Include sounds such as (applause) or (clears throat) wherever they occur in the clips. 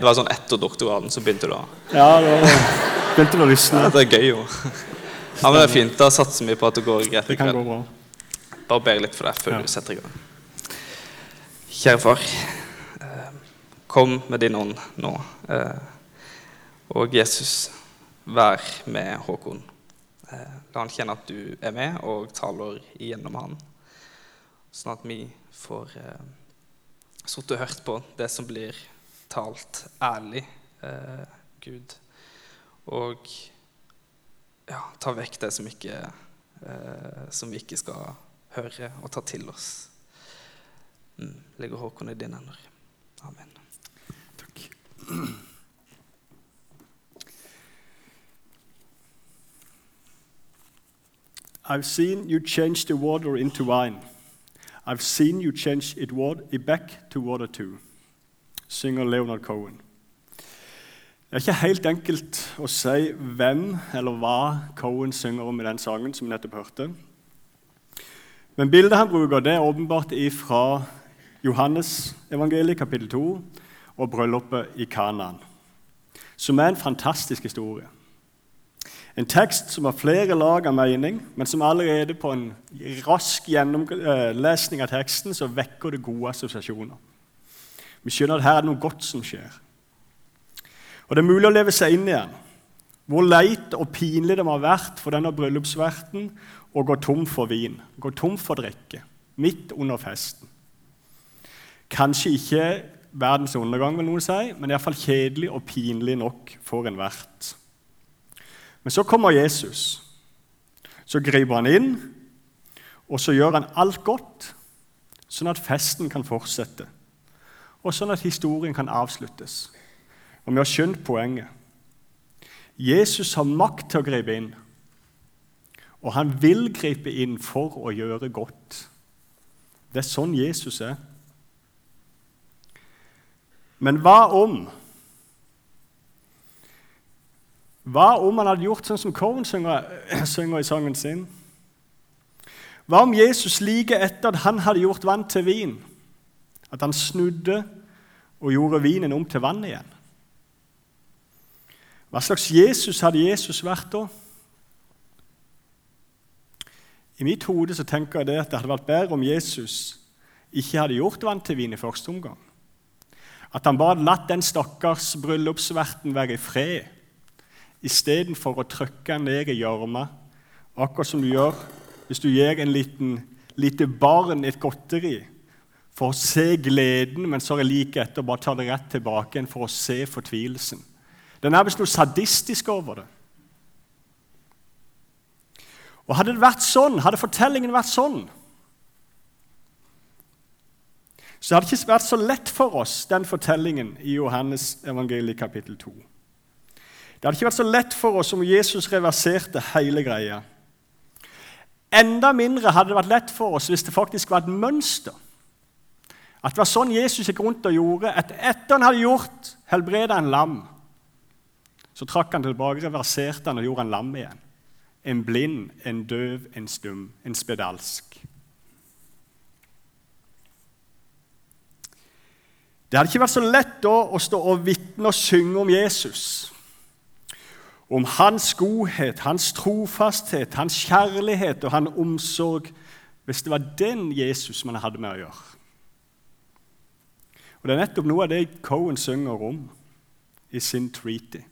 Det var sånn etter doktorgraden så begynte du å Ja, da begynte du å lysne. Ja, det er gøy, jo. Ja, men det er fint. Da satser vi på at det går greit Det kan gå bra. Bare ber litt for deg før Ja. du setter i gang. Kjære far. eh, Kom med din ånd nå. eh, Og Jesus, vær med Håkon. Eh, La han kjenne at du er med og taler igjennom han. Sånn at vi får sittet og hørt på det som blir talt ærlig, eh, Gud. Og ja, ta vekk det som, ikke, eh, som vi ikke skal høre og ta til oss. Mm. Legger Håkon i dine hender. Amen. Takk. I've seen you change the water into wine. I've seen you change it, it back to water too, synger Leonard Cohen. Det er ikke helt enkelt å si hvem eller hva Cohen synger om i den sangen som vi nettopp hørte. Men bildet han bruker, det er åpenbart fra Johannes evangeliet kapittel 2 og bryllupet i Kanaan, som er en fantastisk historie. En tekst som har flere lag av mening, men som allerede på en rask gjennomlesning av teksten så vekker det gode assosiasjoner. Vi skjønner at her er det noe godt som skjer. Og Det er mulig å leve seg inn igjen. Hvor leit og pinlig det må ha vært for denne bryllupsverten å gå tom for vin, gå tom for drikke, midt under festen. Kanskje ikke verdens undergang, vil noen si, men iallfall kjedelig og pinlig nok for en vert. Men så kommer Jesus. Så griper han inn, og så gjør han alt godt, sånn at festen kan fortsette, og sånn at historien kan avsluttes. Og vi har skjønt poenget. Jesus har makt til å gripe inn, og han vil gripe inn for å gjøre godt. Det er sånn Jesus er. Men hva om Hva om han hadde gjort sånn som Korn synger, (clears throat) synger i sangen sin? Hva om Jesus like etter at han hadde gjort vann til vin, at han snudde og gjorde vinen om til vann igjen? Hva slags Jesus hadde Jesus vært da? I mitt hode så tenker jeg det at det hadde vært bedre om Jesus ikke hadde gjort vann til vin i første omgang. At han bare hadde latt den stakkars bryllupsverten være i fred, istedenfor å trykke han ned i gjørma, akkurat som du gjør hvis du gir en liten, lite barn et godteri for å se gleden, men så er det like etter bare ta det rett tilbake igjen for å se fortvilelsen. Det er nærmest noe sadistisk over det. Og Hadde det vært sånn, hadde fortellingen vært sånn, så hadde det ikke vært så lett for oss, den fortellingen i Johannes evangeliet kapittel 2. Det hadde ikke vært så lett for oss om Jesus reverserte hele greia. Enda mindre hadde det vært lett for oss hvis det faktisk var et mønster. At det var sånn Jesus gikk rundt og gjorde. At etter han hadde gjort, helbreda en lam, så trakk han tilbake, reverserte han og gjorde han lam igjen. En blind, en døv, en stum, en spedalsk. Det hadde ikke vært så lett da å stå og vitne og synge om Jesus. Om hans godhet, hans trofasthet, hans kjærlighet og hans omsorg hvis det var den Jesus man hadde med å gjøre. Og Det er nettopp noe av det Cohen synger om i sin treaty.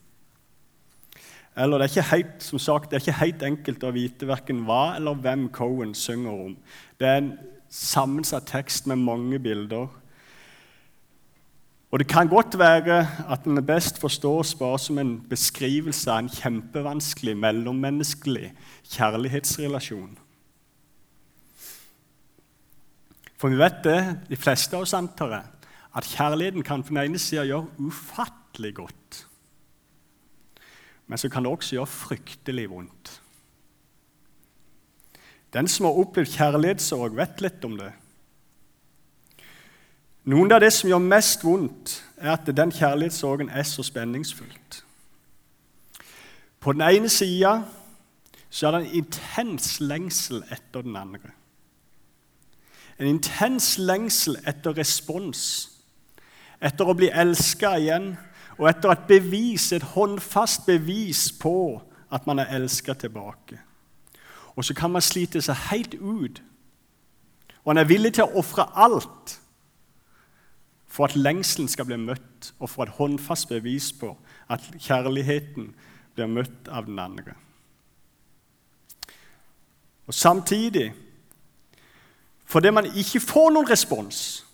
Eller det er helt, sagt, det er ikke helt enkelt å vite verken hva eller hvem Cohen synger om. Det er en sammensatt tekst med mange bilder. Og Det kan godt være at den best forstås bare som en beskrivelse av en kjempevanskelig mellommenneskelig kjærlighetsrelasjon. For vi vet det, de fleste av oss antar jeg, at kjærligheten kan på den ene sida gjøre ufattelig godt. Men så kan det også gjøre fryktelig vondt. Den som har opplevd kjærlighetssorg, vet litt om det. Noen av det som gjør mest vondt, er at den kjærlighetssorgen er så spenningsfullt. På den ene sida så er det en intens lengsel etter den andre. En intens lengsel etter respons, etter å bli elska igjen, og etter et bevis, et håndfast bevis på at man er elska tilbake. Og så kan man slite seg helt ut. Og han er villig til å ofre alt for at lengselen skal bli møtt, og for et håndfast bevis på at kjærligheten blir møtt av den andre. Og Samtidig, fordi man ikke får noen respons,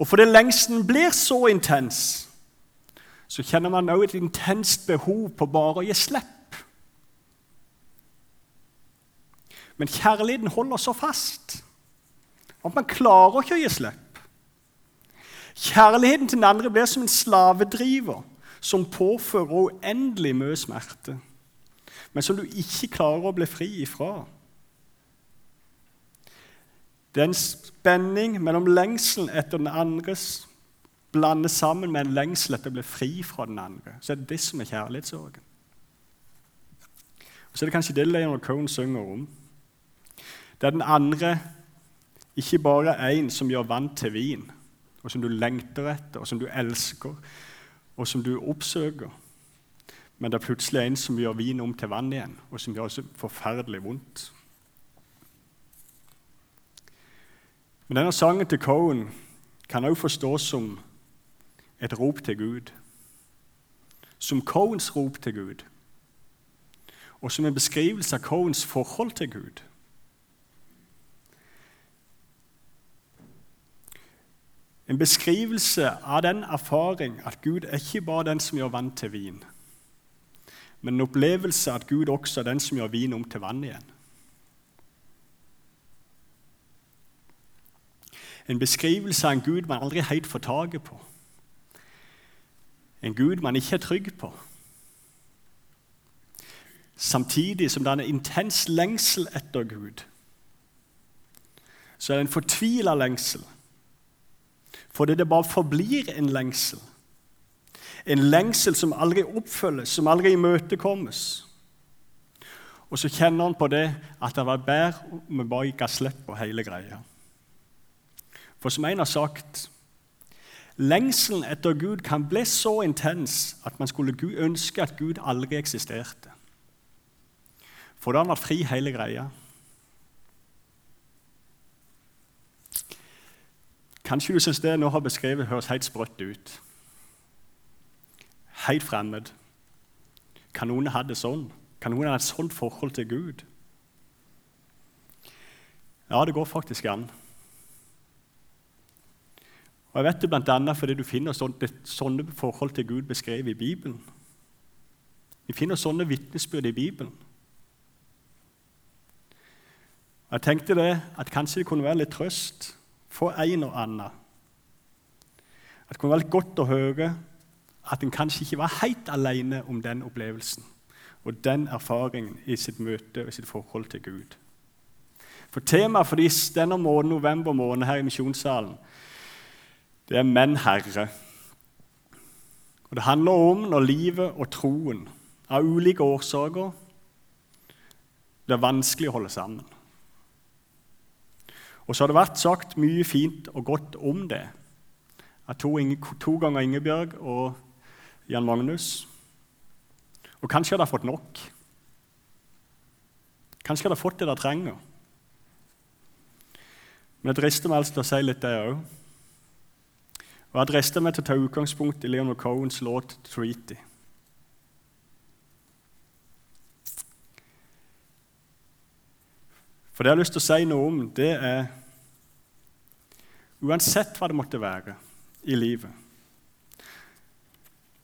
og fordi lengselen blir så intens, så kjenner man også et intenst behov på bare å gi slipp. Men kjærligheten holder så fast at man klarer ikke å gi slipp. Kjærligheten til den andre blir som en slavedriver som påfører uendelig mye smerte, men som du ikke klarer å bli fri ifra. Det er en spenning mellom lengselen etter den andres blandet sammen med en lengsel etter å bli fri fra den andre. Så er det det som er kjærlighetssorgen. Så er det kanskje det Leonard Cohen synger om. Det er den andre ikke bare en som gjør vann til vin, og som du lengter etter, og som du elsker, og som du oppsøker. Men det er plutselig en som gjør vin om til vann igjen, og som gjør så forferdelig vondt. Men denne sangen til Cohen kan også forstås som et rop til Gud. Som Cohens rop til Gud. Og som en beskrivelse av Cohens forhold til Gud. En beskrivelse av den erfaring at Gud er ikke bare den som gjør vann til vin, men en opplevelse at Gud også er den som gjør vin om til vann igjen. En beskrivelse av en Gud man aldri helt får taket på. En Gud man ikke er trygg på. Samtidig som det er en intens lengsel etter Gud, så er det en fortvila lengsel. Fordi det bare forblir en lengsel. En lengsel som aldri oppfølges, som aldri imøtekommes. Og så kjenner han på det at det var bedre om vi bare ga slipp på hele greia. For som en har sagt Lengselen etter Gud kan bli så intens at man skulle ønske at Gud aldri eksisterte. For da har han vært fri hele greia. Kanskje du syns det jeg nå har beskrevet, høres helt sprøtt ut. Helt fremmed. Kan noen ha det sånn? Kan noen ha et sånt forhold til Gud? Ja, det går faktisk an. Og jeg vet det bl.a. fordi du finner sånne, sånne forhold til Gud beskrevet i Bibelen. Vi finner sånne vitnesbyrd i Bibelen. Og Jeg tenkte det, at kanskje det kunne være litt trøst for en og annen. At det kunne være litt godt å høre at en kanskje ikke var helt alene om den opplevelsen og den erfaringen i sitt møte og sitt forhold til Gud. For Temaet for denne måneden, november måned her i misjonssalen det er 'menn herre'. Og Det handler om når livet og troen av ulike årsaker blir vanskelig å holde sammen. Og så har det vært sagt mye fint og godt om det av to, to, ganger Ingebjørg og Jan Magnus. Og kanskje har de fått nok. Kanskje har de fått det de trenger. Men jeg drister meg altså til å si litt det òg. Og Jeg drister meg til å ta utgangspunkt i Leonard Cohens låt 'Treaty'. For det jeg har lyst til å si noe om, det er Uansett hva det måtte være i livet,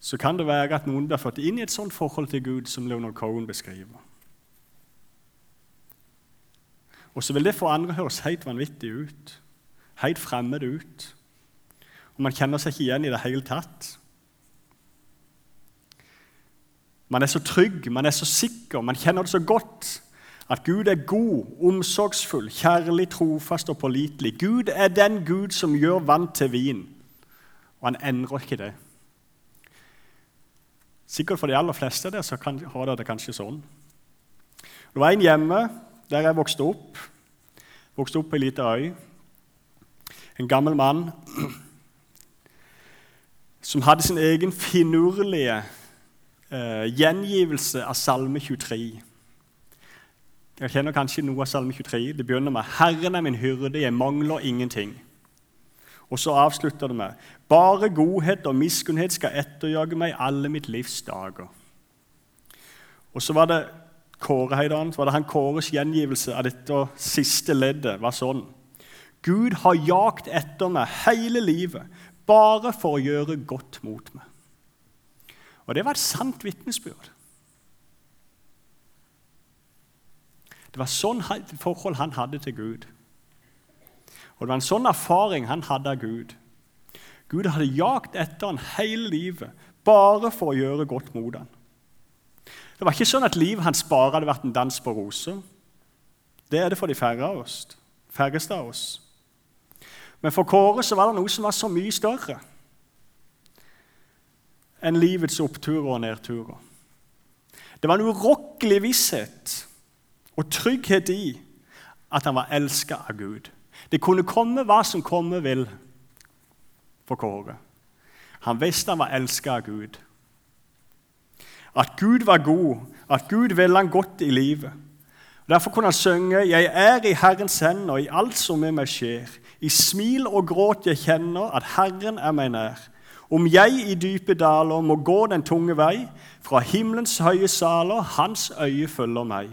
så kan det være at noen blir fått inn i et sånt forhold til Gud som Leonard Cohen beskriver. Og så vil det for andre høres helt vanvittig ut, helt fremmed ut man kjenner seg ikke igjen i det hele tatt. Man er så trygg, man er så sikker, man kjenner det så godt at Gud er god, omsorgsfull, kjærlig, trofast og pålitelig. Gud er den Gud som gjør vann til vin, og han endrer ikke det. Sikkert for de aller fleste der så kan, har dere det kanskje sånn. Det var en hjemme der jeg vokste opp. Vokste opp på ei lita øy. En gammel mann som hadde sin egen finurlige eh, gjengivelse av Salme 23. Jeg kjenner kanskje noe av Salme 23. Det begynner med 'Herren er min hyrde, jeg mangler ingenting'. Og så avslutter det med 'Bare godhet og miskunnhet skal etterjage meg alle mitt livs dager'. Og så var det Kåre Heidan, så var det han Kåres gjengivelse av dette siste leddet var sånn. Gud har jagt etter meg hele livet, bare for å gjøre godt mot meg. Og det var et sant vitnesbyrd. Det var sånn forhold han hadde til Gud. Og det var en sånn erfaring han hadde av Gud. Gud hadde jagt etter han hele livet bare for å gjøre godt mot han. Det var ikke sånn at livet hans bare hadde vært en dans på roser. Det er det for de færre av oss, færreste av oss. Men for Kåre så var det noe som var så mye større enn livets oppturer og nedturer. Det var en urokkelig visshet og trygghet i at han var elska av Gud. Det kunne komme hva som komme vil for Kåre. Han visste han var elska av Gud. At Gud var god, at Gud ville han godt i livet. Derfor kunne han synge 'Jeg er i Herrens hender i alt som med meg skjer'. I smil og gråt jeg kjenner at Herren er meg nær. Om jeg i dype daler må gå den tunge vei, fra himmelens høye saler, hans øye følger meg.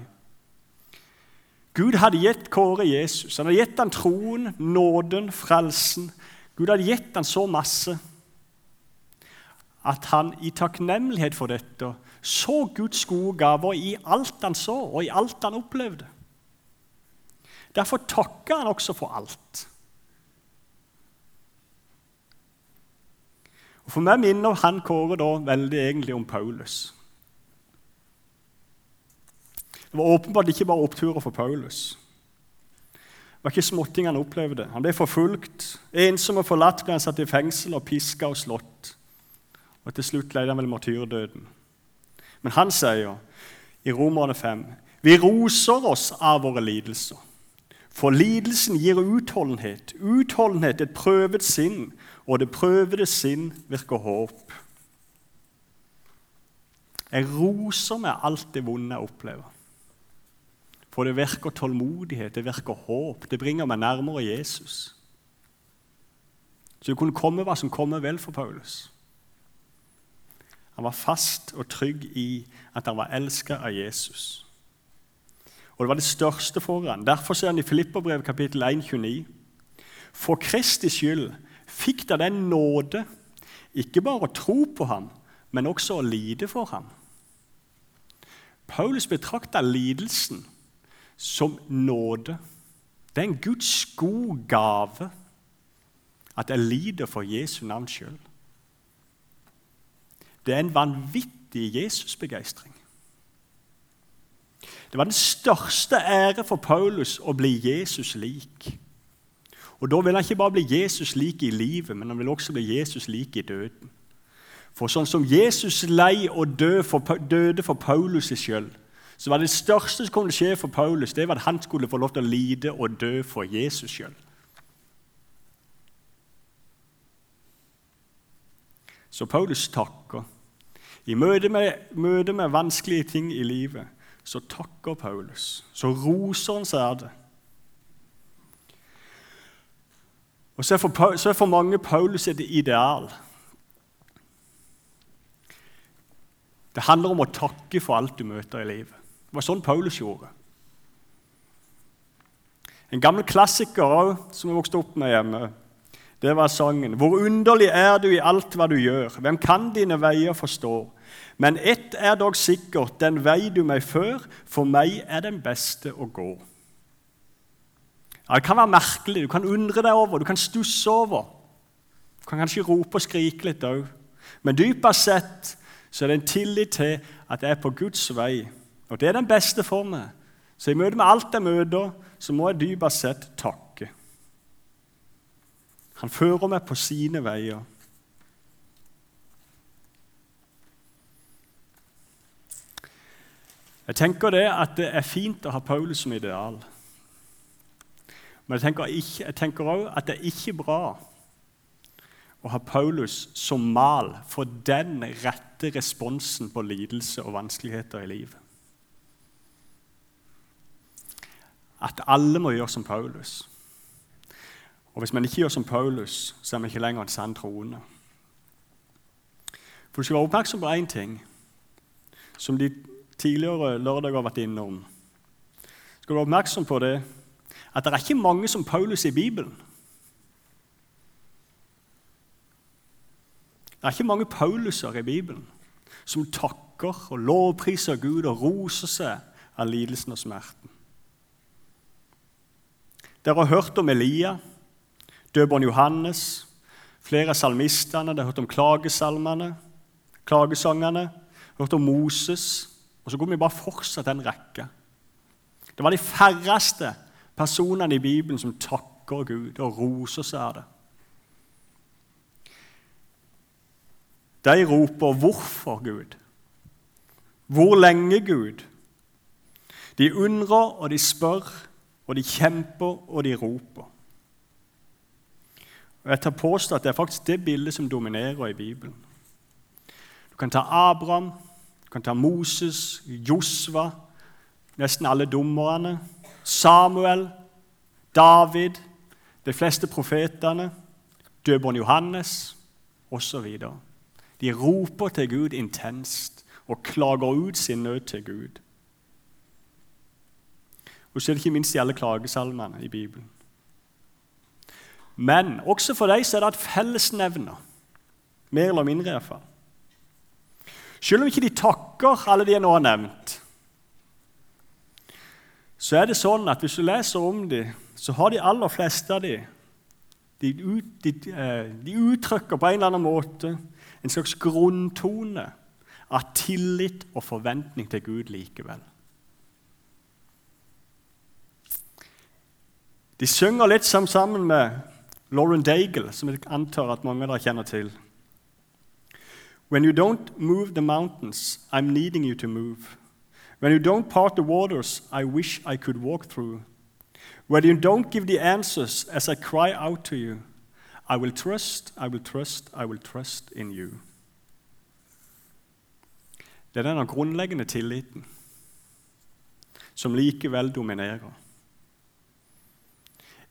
Gud hadde gitt Kåre Jesus. Han hadde gitt han troen, nåden, frelsen. Gud hadde gitt han så masse at han i takknemlighet for dette så Guds gode gaver i alt han så, og i alt han opplevde. Derfor takka han også for alt. Og For meg minner han Kåre da veldig egentlig om Paulus. Det var åpenbart ikke bare oppturer for Paulus. Det var ikke småting han opplevde. Han ble forfulgt. Ensom og forlatt ble han satt i fengsel og piska og slått. Og Til slutt leide han vel martyrdøden. Men han sier jo i Romerne 5.: Vi roser oss av våre lidelser. For lidelsen gir utholdenhet, utholdenhet et prøvet sinn, og det prøvede sinn virker håp. Jeg roser meg alt det vonde jeg opplever. For det virker tålmodighet, det virker håp. Det bringer meg nærmere Jesus. Så det kunne komme hva som kommer vel for Paulus. Han var fast og trygg i at han var elska av Jesus. Og Det var det største for ham. Derfor ser han i Filipperbrevet kapittel 1, 29. For Kristi skyld fikk da den nåde ikke bare å tro på ham, men også å lide for ham. Paulus betrakta lidelsen som nåde. Det er en Guds god gave at jeg lider for Jesu navn skyld. Det er en vanvittig Jesusbegeistring. Det var den største ære for Paulus å bli Jesus lik. Og Da vil han ikke bare bli Jesus lik i livet, men han vil også bli Jesus lik i døden. For sånn som Jesus lei og døde for, Paulus skyld, så var det største som å skje for Paulus, det var at han skulle få lov til å lide og dø for Jesus sjøl. Så Paulus takker. I møte med, møte med, vanskelige ting i livet så takker Paulus. Så roser han seg av det. Og så er, for, så er for mange Paulus et ideal. Det handler om å takke for alt du møter i livet. Det var sånn Paulus gjorde. En gammel klassiker som jeg vokste opp med hjemme, det var sangen 'Hvor underlig er du i alt hva du gjør'. Hvem kan dine veier forstå? Men ett er dog sikkert, den vei du meg før, for meg er den beste å gå. Ja, Det kan være merkelig, du kan undre deg over, du kan stusse over. Du kan kanskje rope og skrike litt òg. Men dypest sett så er det en tillit til at jeg er på Guds vei og det er den beste for meg. Så i møte med alt jeg møter, så må jeg dypest sett takke. Han fører meg på sine veier. Jeg tenker det at det er fint å ha Paulus som ideal. Men jeg tenker, òg at det er ikke bra å ha Paulus som mal for den rette responsen på lidelse og vanskeligheter i livet. At alle må gjøre som Paulus. Og hvis man ikke gjør som Paulus, så er man ikke lenger en sann troende. For Du skal være oppmerksom på én ting, som de tidligere lørdager har vært innom. Skal du være oppmerksom på det, at det er ikke mange som Paulus i Bibelen. Det er ikke mange Pauluser i Bibelen som takker og lovpriser Gud og roser seg av lidelsen og smerten. Dere har hørt om Elia, døperen Johannes, flere av salmistene, De har hørt om klagesalmene, klagesangene, hørt om Moses. Og så går vi bare fortsatt den rekka. Det var de færreste personene i Bibelen som takker Gud og roser seg av det. De roper 'Hvorfor, Gud?' Hvor lenge, Gud? De undrer, og de spør, og de kjemper, og de roper. Og Jeg tar påstå at det er faktisk det bildet som dominerer i Bibelen. Du kan ta Abraham, du kan ta Moses, Josva, nesten alle dommerne, Samuel, David, de fleste profetene, døperen Johannes osv. De roper til Gud intenst og klager ut sin nød til Gud. Og så er det ikke minst i alle klagesalmene i Bibelen. Men også for dem er det et fellesnevner, mer eller mindre iallfall. Selv om ikke de takker alle de jeg nå har nevnt, så er det sånn at hvis du leser om dem, så har de aller fleste av dem de, ut, de, eh, de uttrykker på en eller annen måte en slags grunntone av tillit og forventning til Gud likevel. De synger litt sammen med Lauren Daigle, som jeg antar at mange av dere kjenner til. When you don't move the mountains, I'm needing you to move. When you don't part the waters, I wish I could walk through. When you don't give the answers as I cry out to you, I will trust, I will trust, I will trust in you. Det er denne grunnleggende tilliten som likevel dominerer.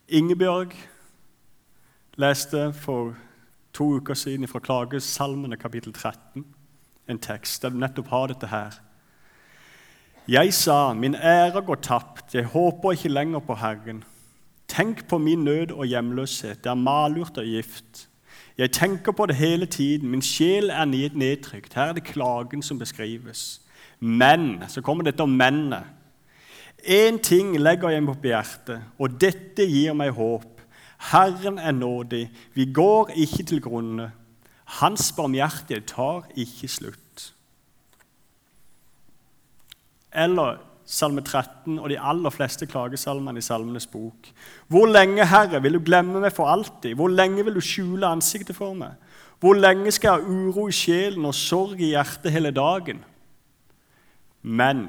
Ingebjørg leste for to uker siden fra Klagesalmene kapittel 13 en tekst der du nettopp har dette her. Jeg sa, min ære går tapt, jeg håper ikke lenger på Herren. Tenk på min nød og hjemløshet, det er malurt og gift. Jeg tenker på det hele tiden, min sjel er nedtrykt. Her er det klagen som beskrives. Men så kommer dette om mennet. Én ting legger jeg meg på hjertet, og dette gir meg håp. Herren er nådig, vi går ikke til grunne. Hans barmhjertighet tar ikke slutt. Eller Salme 13 og de aller fleste klagesalmene i Salmenes bok. Hvor lenge, Herre, vil du glemme meg for alltid? Hvor lenge vil du skjule ansiktet for meg? Hvor lenge skal jeg ha uro i sjelen og sorg i hjertet hele dagen? Men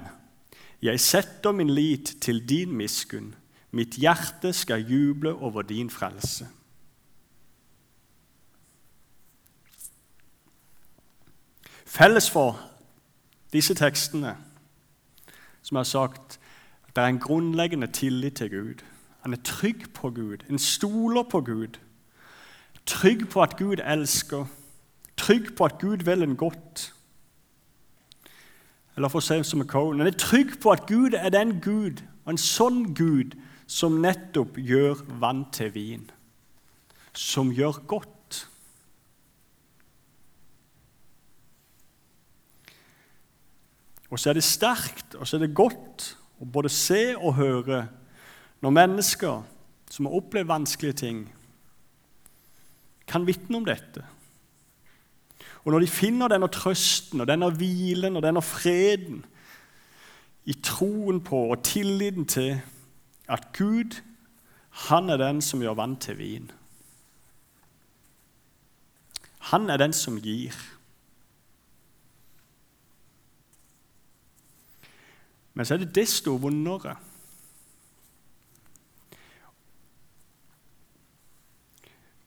jeg setter min lit til din miskunn. Mitt hjerte skal juble over din frelse. Felles for disse tekstene som jeg har sagt, det er en grunnleggende tillit til Gud. Han er trygg på Gud, en stoler på Gud. Trygg på at Gud elsker, trygg på at Gud vil en godt. Eller for å si som kone Han er trygg på at Gud er den Gud, og en sånn Gud, som nettopp gjør vann til vin. Som gjør godt. Og så er det sterkt og så er det godt å både se og høre når mennesker som har opplevd vanskelige ting, kan vitne om dette. Og når de finner denne trøsten og denne hvilen og denne freden i troen på og tilliten til at Gud han er den som gjør vann til vin. Han er den som gir. Men så er det desto vondere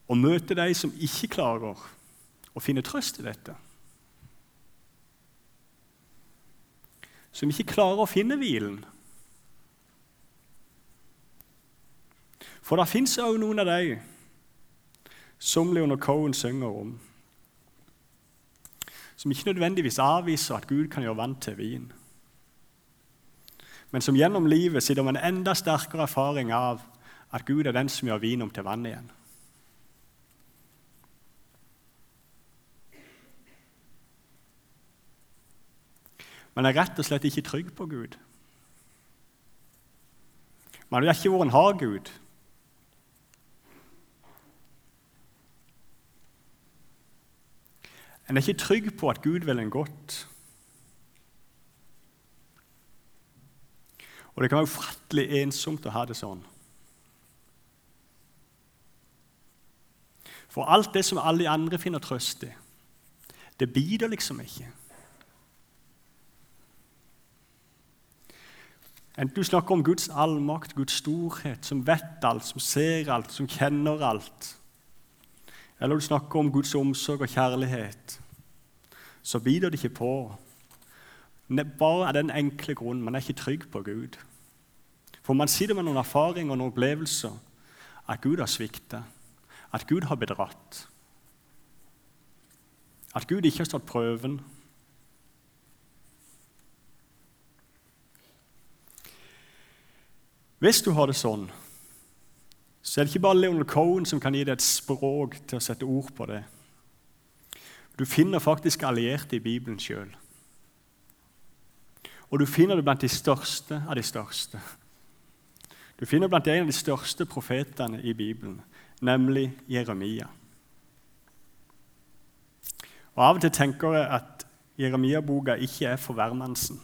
å møte de som ikke klarer å finne trøst i dette. Som ikke klarer å finne hvilen. For det fins òg noen av dem som Leonard Cohen synger om, som ikke nødvendigvis avviser at Gud kan gjøre vann til vin, men som gjennom livet sitter med en enda sterkere erfaring av at Gud er den som gjør vin om til vann igjen. Man er rett og slett ikke trygg på Gud. Man vet ikke hvor en har Gud. En er ikke trygg på at Gud vil en godt. Og det kan være ufattelig ensomt å ha det sånn. For alt det som alle de andre finner trøst i, det biter liksom ikke. Enten du snakker om Guds allmakt, Guds storhet, som vet alt, som ser alt, som kjenner alt, eller du snakker om Guds omsorg og kjærlighet, så biter det ikke på. Bare av den enkle grunnen man er ikke trygg på Gud. For man sitter med noen erfaringer og noen opplevelser at Gud har svikta, at Gud har bedratt, at Gud ikke har stått prøven. Hvis du har det sånn, så er det ikke bare Leonard Cohen som kan gi deg et språk til å sette ord på det. Du finner faktisk allierte i Bibelen sjøl. Og du finner det blant de største av de største. Du finner blant en av de største profetene i Bibelen, nemlig Jeremia. Og Av og til tenker jeg at Jeremia-boka ikke er for hvermannsen.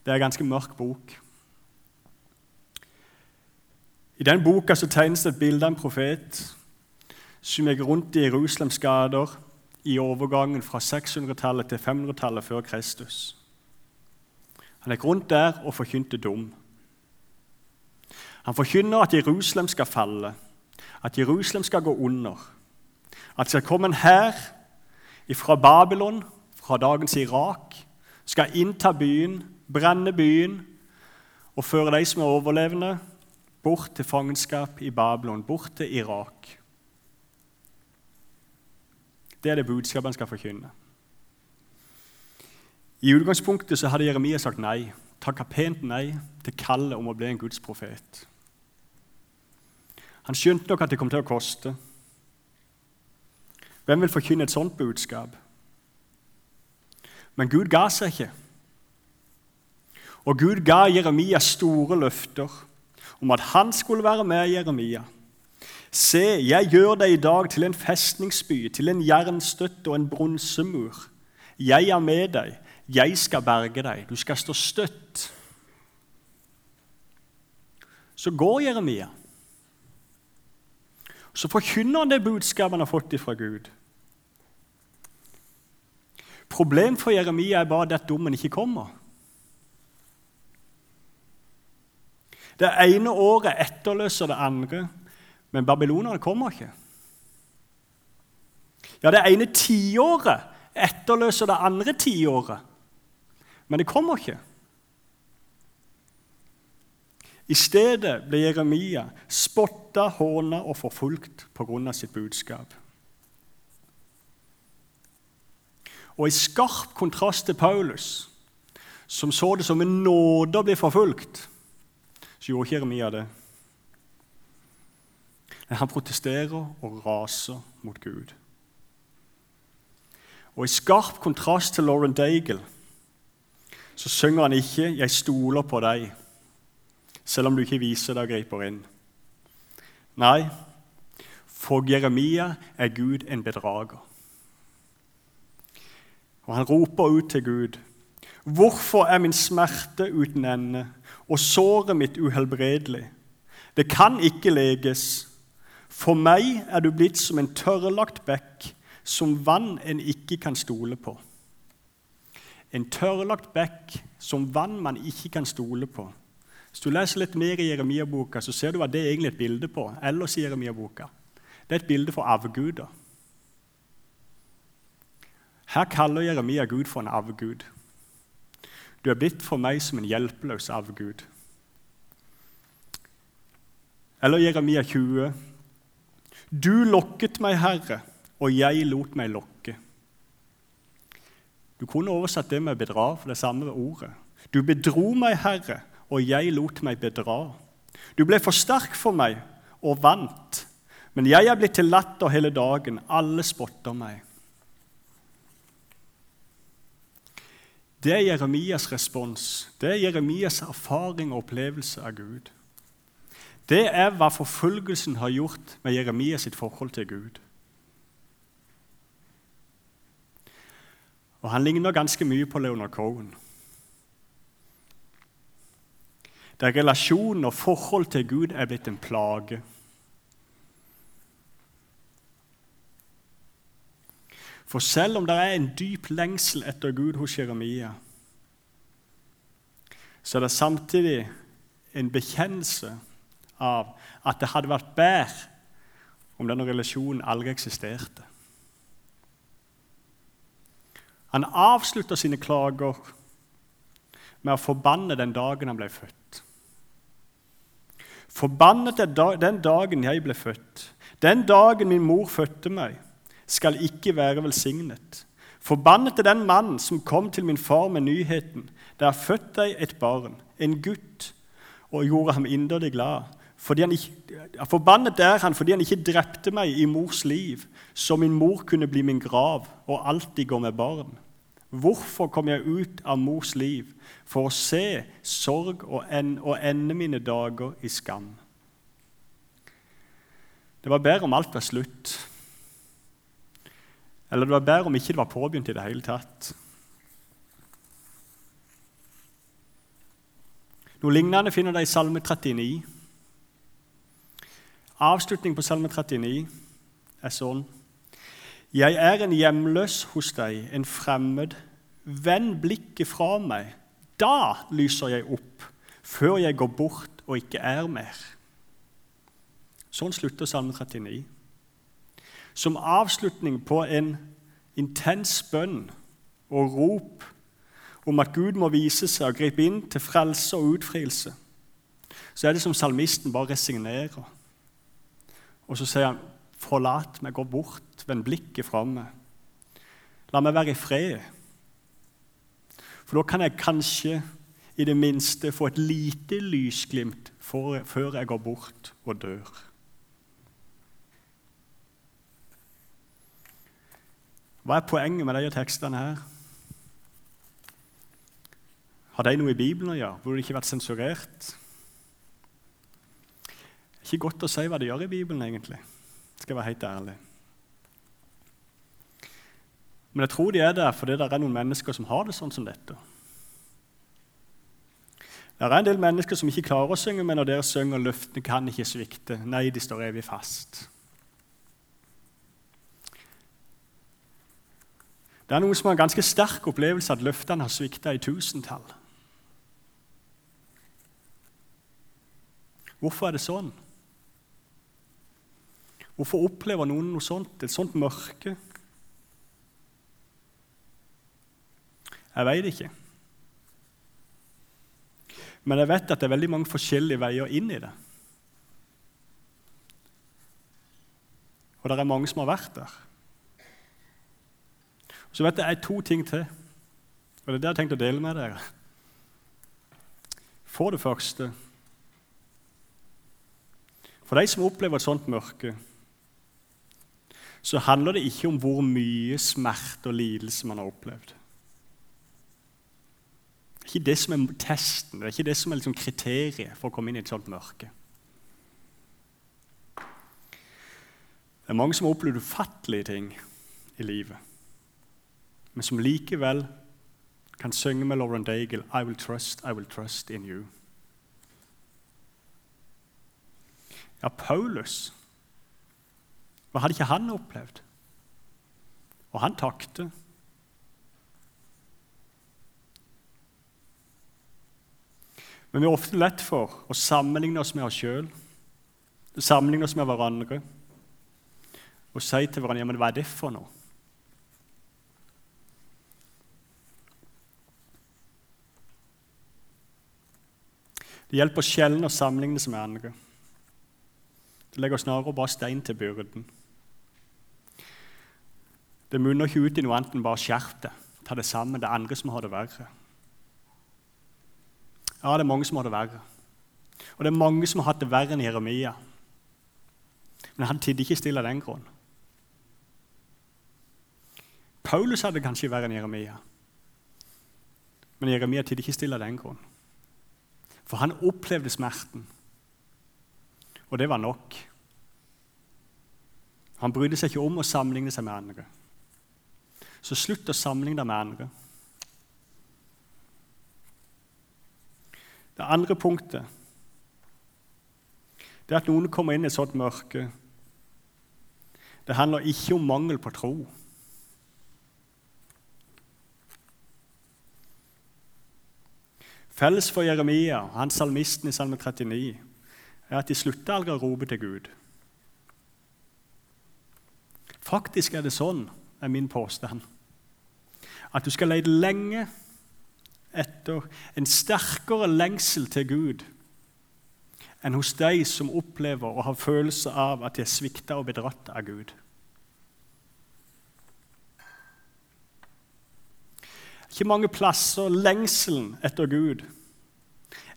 Det er en ganske mørk bok. I den boka så tegnes det et bilde av en profet som gikk rundt i Jerusalems gater i overgangen fra 600-tallet til 500-tallet før Kristus. Han gikk rundt der og forkynte dom. Han forkynner at Jerusalem skal falle, at Jerusalem skal gå under. At det skal komme en hær fra Babylon, fra dagens Irak, skal innta byen brenne byen og føre de som er overlevende, bort til fangenskap i Babylon, bort til Irak. Det er det budskapet han skal forkynne. I utgangspunktet så hadde Jeremia sagt nei, takka pent nei til kallet om å bli en Guds profet. Han skjønte nok at det kom til å koste. Hvem vil forkynne et sånt budskap? Men Gud ga seg ikke. Og Gud ga Jeremia store løfter om at han skulle være med Jeremia. Se, jeg gjør deg i dag til en festningsby, til en jernstøtte og en bronsemur. Jeg er med deg, jeg skal berge deg, du skal stå støtt. Så går Jeremia. Så forkynner han det budskapet han har fått fra Gud. Problemet for Jeremia er bare at dommen ikke kommer. Det ene året etterløser det andre, men babylonerne kommer ikke. Ja, det ene tiåret etterløser det andre tiåret, men det kommer ikke. I stedet ble Jeremia spotta, håna og forfulgt pga. sitt budskap. Og I skarp kontrast til Paulus, som så det som en nåde å bli forfulgt, så gjorde ikke Jeremia det. Men han protesterer og raser mot Gud. Og I skarp kontrast til Lauren Daigle så synger han ikke 'Jeg stoler på deg', selv om du ikke viser deg og griper inn. Nei, for Jeremia er Gud en bedrager. Og han roper ut til Gud. Hvorfor er min smerte uten ende? Og såret mitt uhelbredelig. Det kan ikke leges. For meg er du blitt som en tørrlagt bekk, som vann en ikke kan stole på. En tørrlagt bekk som vann man ikke kan stole på, Hvis du leser litt mer i Jeremia-boka, så ser du hva det er egentlig et bilde på. Ellers i Jeremia-boka. Det er et bilde for avguder. Her kaller Jeremia Gud for en avgud. Du er blitt for meg som en hjelpeløs avgud. Eller Jeremia 20. Du lokket meg, Herre, og jeg lot meg lokke. Du kunne oversatt det med bedra, for det samme ordet. Du bedro meg, Herre, og jeg lot meg bedra. Du ble for sterk for meg og vant, men jeg er blitt til latter hele dagen. Alle spotter meg. Det er Jeremias respons. Det er Jeremias erfaring og opplevelse av Gud. Det er hva forfølgelsen har gjort med Jeremias sitt forhold til Gud. Og Han ligner ganske mye på Leonard Cohen. Der relasjonen og forhold til Gud er blitt en plage. For selv om det er en dyp lengsel etter Gud hos Jeremia, så er det samtidig en bekjennelse av at det hadde vært bedre om denne relasjonen aldri eksisterte. Han avslutter sine klager med å forbanne den dagen han ble født. Forbannet er den dagen jeg ble født, den dagen min mor fødte meg skal ikke være velsignet. Forbannet er den mannen som kom til min far med nyheten. Det er født deg et barn, en gutt, og gjorde ham inderlig glad. Ikke, forbannet er han fordi han ikke drepte meg i mors liv, så min mor kunne bli min grav og alltid gå med barn. Hvorfor kom jeg ut av mors liv? For å se sorg og, en, og ende mine dager i skam. Det var bedre om alt var slutt. Eller det var bedre om ikke det var påbegynt i det hele tatt. Noe lignende finner de i Salme 39. Avslutning på Salme 39 er sånn Jeg er en hjemløs hos deg, en fremmed. Vend blikket fra meg. Da lyser jeg opp, før jeg går bort og ikke er mer. Sånn slutter Salme 39 som avslutning på en intens bønn og rop om at Gud må vise seg og gripe inn til frelse og utfrielse, så er det som salmisten bare resignerer. Og så sier han, 'Forlat meg, gå bort, vend blikket fra meg.' La meg være i fred. For da kan jeg kanskje i det minste få et lite lysglimt før jeg går bort og dør. Hva er poenget med de tekstene her? Har de noe i Bibelen å gjøre? Burde det ikke vært sensurert? Det er ikke godt å si hva de gjør i Bibelen, egentlig. Skal jeg være helt ærlig. Men jeg tror de er der fordi det er noen mennesker som har det sånn som dette. Det er en del mennesker som ikke klarer å synge, men når dere synger 'Løftene kan ikke svikte', nei, de står evig fast. Det er noe som har en ganske sterk opplevelse at løftene har svikta i tusentall. Hvorfor er det sånn? Hvorfor opplever noen noe sånt, et sånt mørke? Jeg veit ikke. Men jeg vet at det er veldig mange forskjellige veier inn i det. Og det er mange som har vært der. Så vet jeg to ting til, og det er det jeg har tenkt å dele med dere. For det første For de som opplever et sånt mørke, så handler det ikke om hvor mye smerte og lidelse man har opplevd. Det er ikke det som er testen, det er ikke det som er liksom kriteriet for å komme inn i et sånt mørke. Det er mange som har opplevd ufattelige ting i livet men som likevel kan synge med Lauren Daigle I will trust, I will trust in you. Ja, Paulus Hva hadde ikke han opplevd? Og han takte. Men vi er ofte lett for å sammenligne oss med oss sjøl, sammenligne oss med hverandre og si til hverandre ja, men hva er det for noe? Det hjelper sjelden å sammenligne seg med andre. Det legger snarere bare stein til byrden. Det munner ikke ut i noe annet enn bare skjerp det. Ta det sammen. Det er andre som har det verre. Ja, det er mange som har det verre. Og det er mange som har hatt det verre enn Jeremia. Men han tidde ikke stille av den grunn. Paulus hadde kanskje verre enn Jeremia. Men Jeremia tidde ikke stille av den grunn. For han opplevde smerten, og det var nok. Han brydde seg ikke om å sammenligne seg med andre. Så slutt å sammenligne deg med andre. Det andre punktet det er at noen kommer inn i et sånt mørke. Det handler ikke om mangel på tro. Felles for Jeremia og han salmisten i Salme 39 er at de slutter aldri å rope til Gud. Faktisk er det sånn, er min påstand, at du skal lete lenge etter en sterkere lengsel til Gud enn hos de som opplever og har følelse av at de er svikta og bedratt av Gud. Ikke mange plasser lengselen etter Gud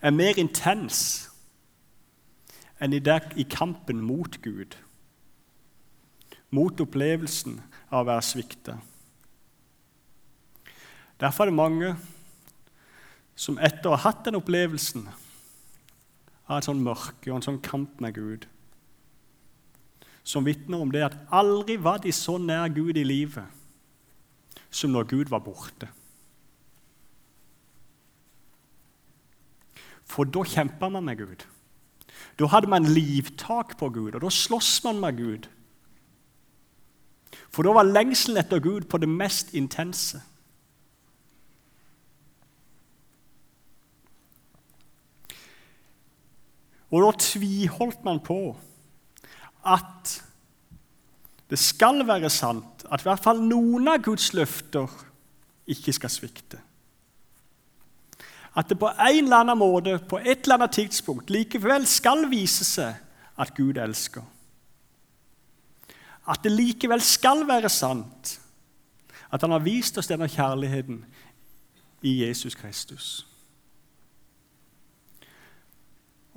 er mer intens enn i, der, i kampen mot Gud. Mot opplevelsen av å være svikta. Derfor er det mange som etter å ha hatt den opplevelsen av et sånn mørke og en sånn kamp med Gud, som vitner om det at aldri var de så nær Gud i livet som når Gud var borte. For da kjemper man med Gud. Da hadde man livtak på Gud, og da sloss man med Gud. For da var lengselen etter Gud på det mest intense. Og da tviholdt man på at det skal være sant at i hvert fall noen av Guds løfter ikke skal svikte at det på en eller annen måte, på et eller annet tidspunkt, likevel skal vise seg at Gud elsker. At det likevel skal være sant at han har vist oss denne kjærligheten i Jesus Kristus.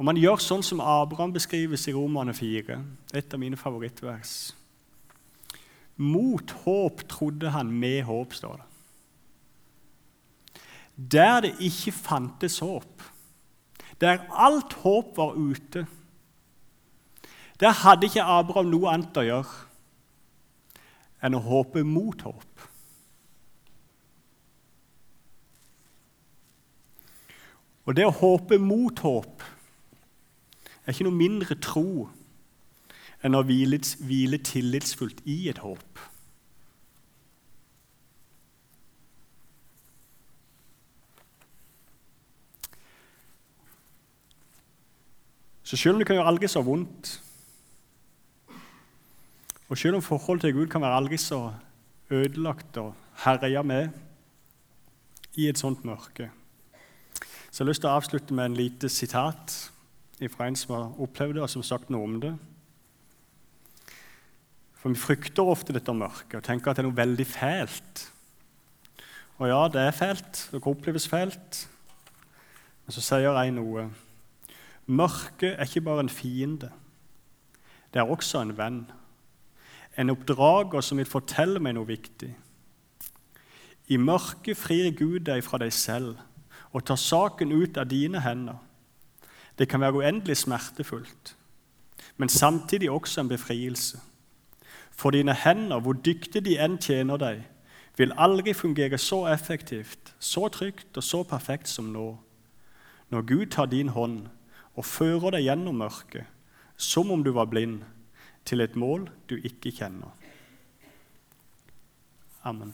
Og Man gjør sånn som Abraham beskrives i Romane 4, et av mine favorittvers. Mot håp trodde han, med håp, står det. Der det ikke fantes håp, der alt håp var ute, der hadde ikke Abraham noe annet å gjøre enn å håpe mot håp. Og det å håpe mot håp er ikke noe mindre tro enn å hvile, tillitsfullt i et håp. Så selv om det kan gjøre aldri så vondt, og selv om forholdet til Gud kan være aldri så ødelagt og herja med i et sånt mørke, så jeg har lyst til å avslutte med en lite sitat fra en som har opplevd det, og som har sagt noe om det. For vi frykter ofte dette mørket og tenker at det er noe veldig fælt. Og ja, det er fælt. Det oppleves fælt. Men så sier jeg noe Mørket er ikke bare en fiende. Det er også en venn. En oppdrager som vil fortelle meg noe viktig. I mørket frir Gud deg fra deg selv og tar saken ut av dine hender. Det kan være uendelig smertefullt, men samtidig også en befrielse. For dine hender, hvor dyktige de enn tjener deg, vil aldri fungere så effektivt, så trygt og så perfekt som nå. Når Gud tar din hånd og fører deg gjennom mørket, som om du var blind, til et mål du ikke kjenner. Amen.